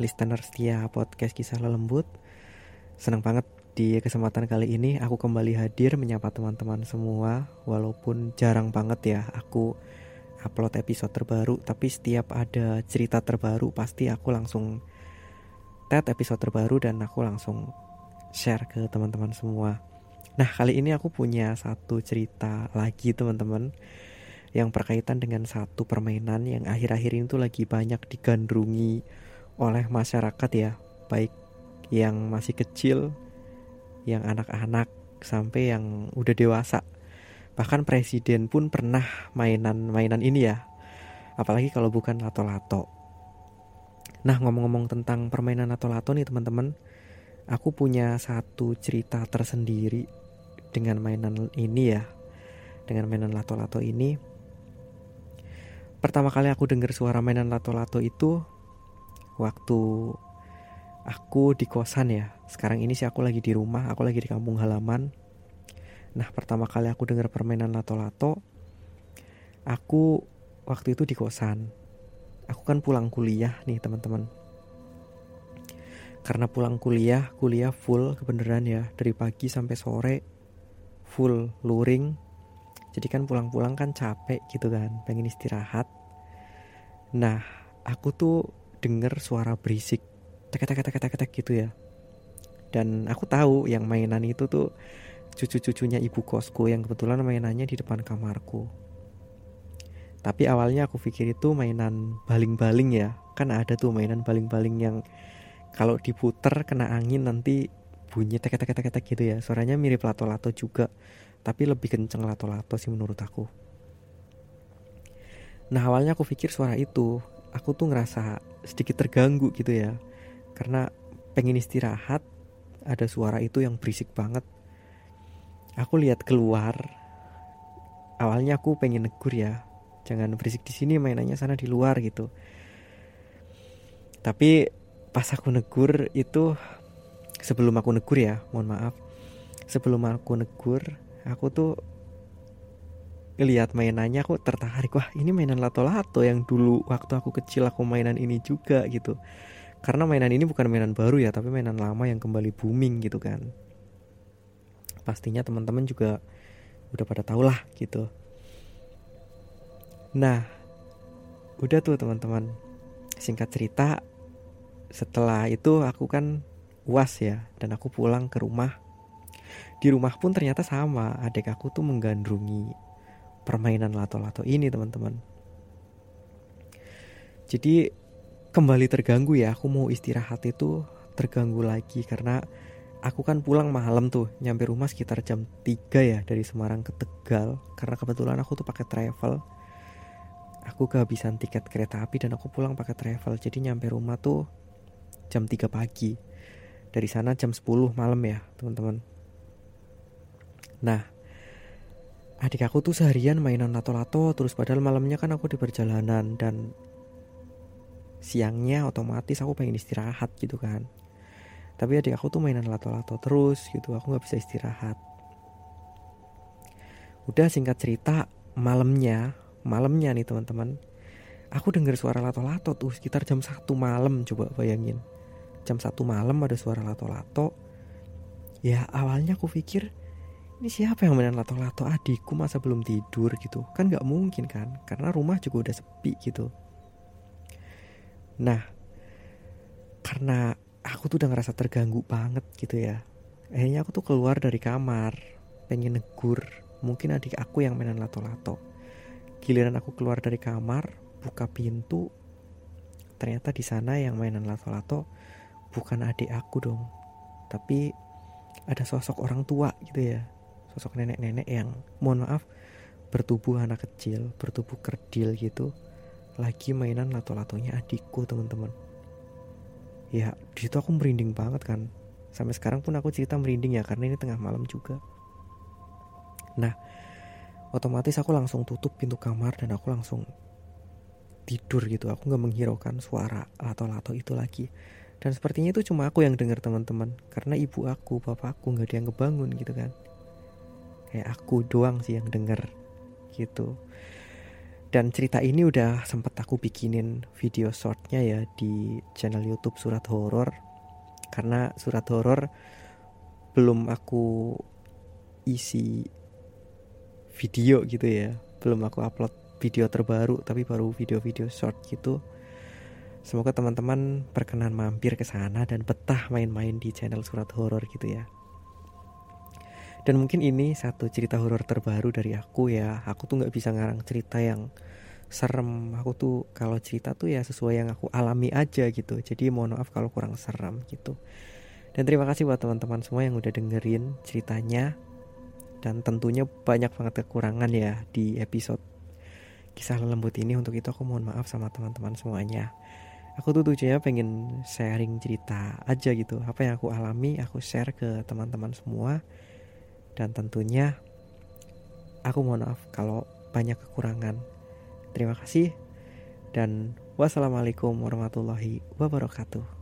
Listener setia podcast kisah lembut Senang banget di kesempatan kali ini Aku kembali hadir menyapa teman-teman semua. Walaupun jarang banget ya Aku upload episode terbaru Tapi setiap ada cerita terbaru Pasti aku langsung Tet episode terbaru Dan aku langsung share ke teman-teman semua. Nah kali ini aku punya satu cerita lagi teman-teman yang berkaitan dengan satu permainan yang akhir-akhir ini tuh lagi banyak digandrungi oleh masyarakat ya, baik yang masih kecil, yang anak-anak sampai yang udah dewasa. Bahkan presiden pun pernah mainan-mainan ini ya. Apalagi kalau bukan lato-lato. Nah, ngomong-ngomong tentang permainan lato-lato nih teman-teman, aku punya satu cerita tersendiri dengan mainan ini ya. Dengan mainan lato-lato ini Pertama kali aku dengar suara mainan lato-lato itu waktu aku di kosan ya. Sekarang ini sih aku lagi di rumah, aku lagi di kampung halaman. Nah, pertama kali aku dengar permainan lato-lato, aku waktu itu di kosan. Aku kan pulang kuliah nih, teman-teman. Karena pulang kuliah, kuliah full kebenaran ya, dari pagi sampai sore full luring jadi kan pulang-pulang kan capek gitu kan pengen istirahat nah aku tuh denger suara berisik tek tek tek tek tek gitu ya. Dan aku tahu yang mainan itu tuh cucu-cucunya ibu kosku yang kebetulan mainannya di depan kamarku. Tapi awalnya aku pikir itu mainan baling-baling ya. Kan ada tuh mainan baling-baling yang kalau diputer kena angin nanti bunyi tek tek tek tek gitu ya. Suaranya mirip lato-lato juga tapi lebih kenceng lato-lato sih menurut aku. Nah awalnya aku pikir suara itu aku tuh ngerasa sedikit terganggu gitu ya. Karena pengen istirahat ada suara itu yang berisik banget. Aku lihat keluar. Awalnya aku pengen negur ya jangan berisik di sini mainannya sana di luar gitu. Tapi pas aku negur itu sebelum aku negur ya mohon maaf. Sebelum aku negur aku tuh ngelihat mainannya aku tertarik. Wah ini mainan lato-lato yang dulu waktu aku kecil aku mainan ini juga gitu. Karena mainan ini bukan mainan baru ya tapi mainan lama yang kembali booming gitu kan. Pastinya teman-teman juga udah pada tau lah gitu. Nah udah tuh teman-teman. Singkat cerita setelah itu aku kan uas ya dan aku pulang ke rumah. Di rumah pun ternyata sama adik aku tuh menggandrungi permainan lato-lato ini teman-teman. Jadi kembali terganggu ya aku mau istirahat itu terganggu lagi karena aku kan pulang malam tuh nyampe rumah sekitar jam 3 ya dari Semarang ke Tegal. Karena kebetulan aku tuh pakai travel. Aku kehabisan tiket kereta api dan aku pulang pakai travel. Jadi nyampe rumah tuh jam 3 pagi. Dari sana jam 10 malam ya teman-teman. Nah, adik aku tuh seharian mainan lato-lato terus padahal malamnya kan aku di perjalanan dan siangnya otomatis aku pengen istirahat gitu kan. Tapi adik aku tuh mainan lato-lato terus gitu, aku nggak bisa istirahat. Udah singkat cerita, malamnya, malamnya nih teman-teman, aku dengar suara lato-lato tuh sekitar jam satu malam coba bayangin. Jam satu malam ada suara lato-lato. Ya awalnya aku pikir ini siapa yang mainan lato-lato? Adikku masa belum tidur gitu. Kan nggak mungkin kan? Karena rumah juga udah sepi gitu. Nah karena aku tuh udah ngerasa terganggu banget gitu ya. Akhirnya aku tuh keluar dari kamar pengen negur. Mungkin adik aku yang mainan lato-lato. Giliran aku keluar dari kamar buka pintu ternyata di sana yang mainan lato-lato bukan adik aku dong. Tapi ada sosok orang tua gitu ya sosok nenek-nenek yang mohon maaf bertubuh anak kecil bertubuh kerdil gitu lagi mainan lato-latonya adikku teman-teman. Ya di situ aku merinding banget kan. Sampai sekarang pun aku cerita merinding ya karena ini tengah malam juga. Nah otomatis aku langsung tutup pintu kamar dan aku langsung tidur gitu. Aku nggak menghiraukan suara lato-lato itu lagi. Dan sepertinya itu cuma aku yang dengar teman-teman. Karena ibu aku bapakku nggak ada yang ngebangun gitu kan kayak aku doang sih yang dengar gitu. Dan cerita ini udah sempet aku bikinin video shortnya ya di channel YouTube Surat Horor. Karena Surat Horor belum aku isi video gitu ya. Belum aku upload video terbaru tapi baru video-video short gitu. Semoga teman-teman berkenan mampir ke sana dan betah main-main di channel Surat Horor gitu ya dan mungkin ini satu cerita horor terbaru dari aku ya. Aku tuh nggak bisa ngarang cerita yang serem. Aku tuh kalau cerita tuh ya sesuai yang aku alami aja gitu. Jadi mohon maaf kalau kurang serem gitu. Dan terima kasih buat teman-teman semua yang udah dengerin ceritanya. Dan tentunya banyak banget kekurangan ya di episode kisah lembut ini. Untuk itu aku mohon maaf sama teman-teman semuanya. Aku tuh tujuannya pengen sharing cerita aja gitu. Apa yang aku alami aku share ke teman-teman semua dan tentunya aku mohon maaf kalau banyak kekurangan. Terima kasih dan wassalamualaikum warahmatullahi wabarakatuh.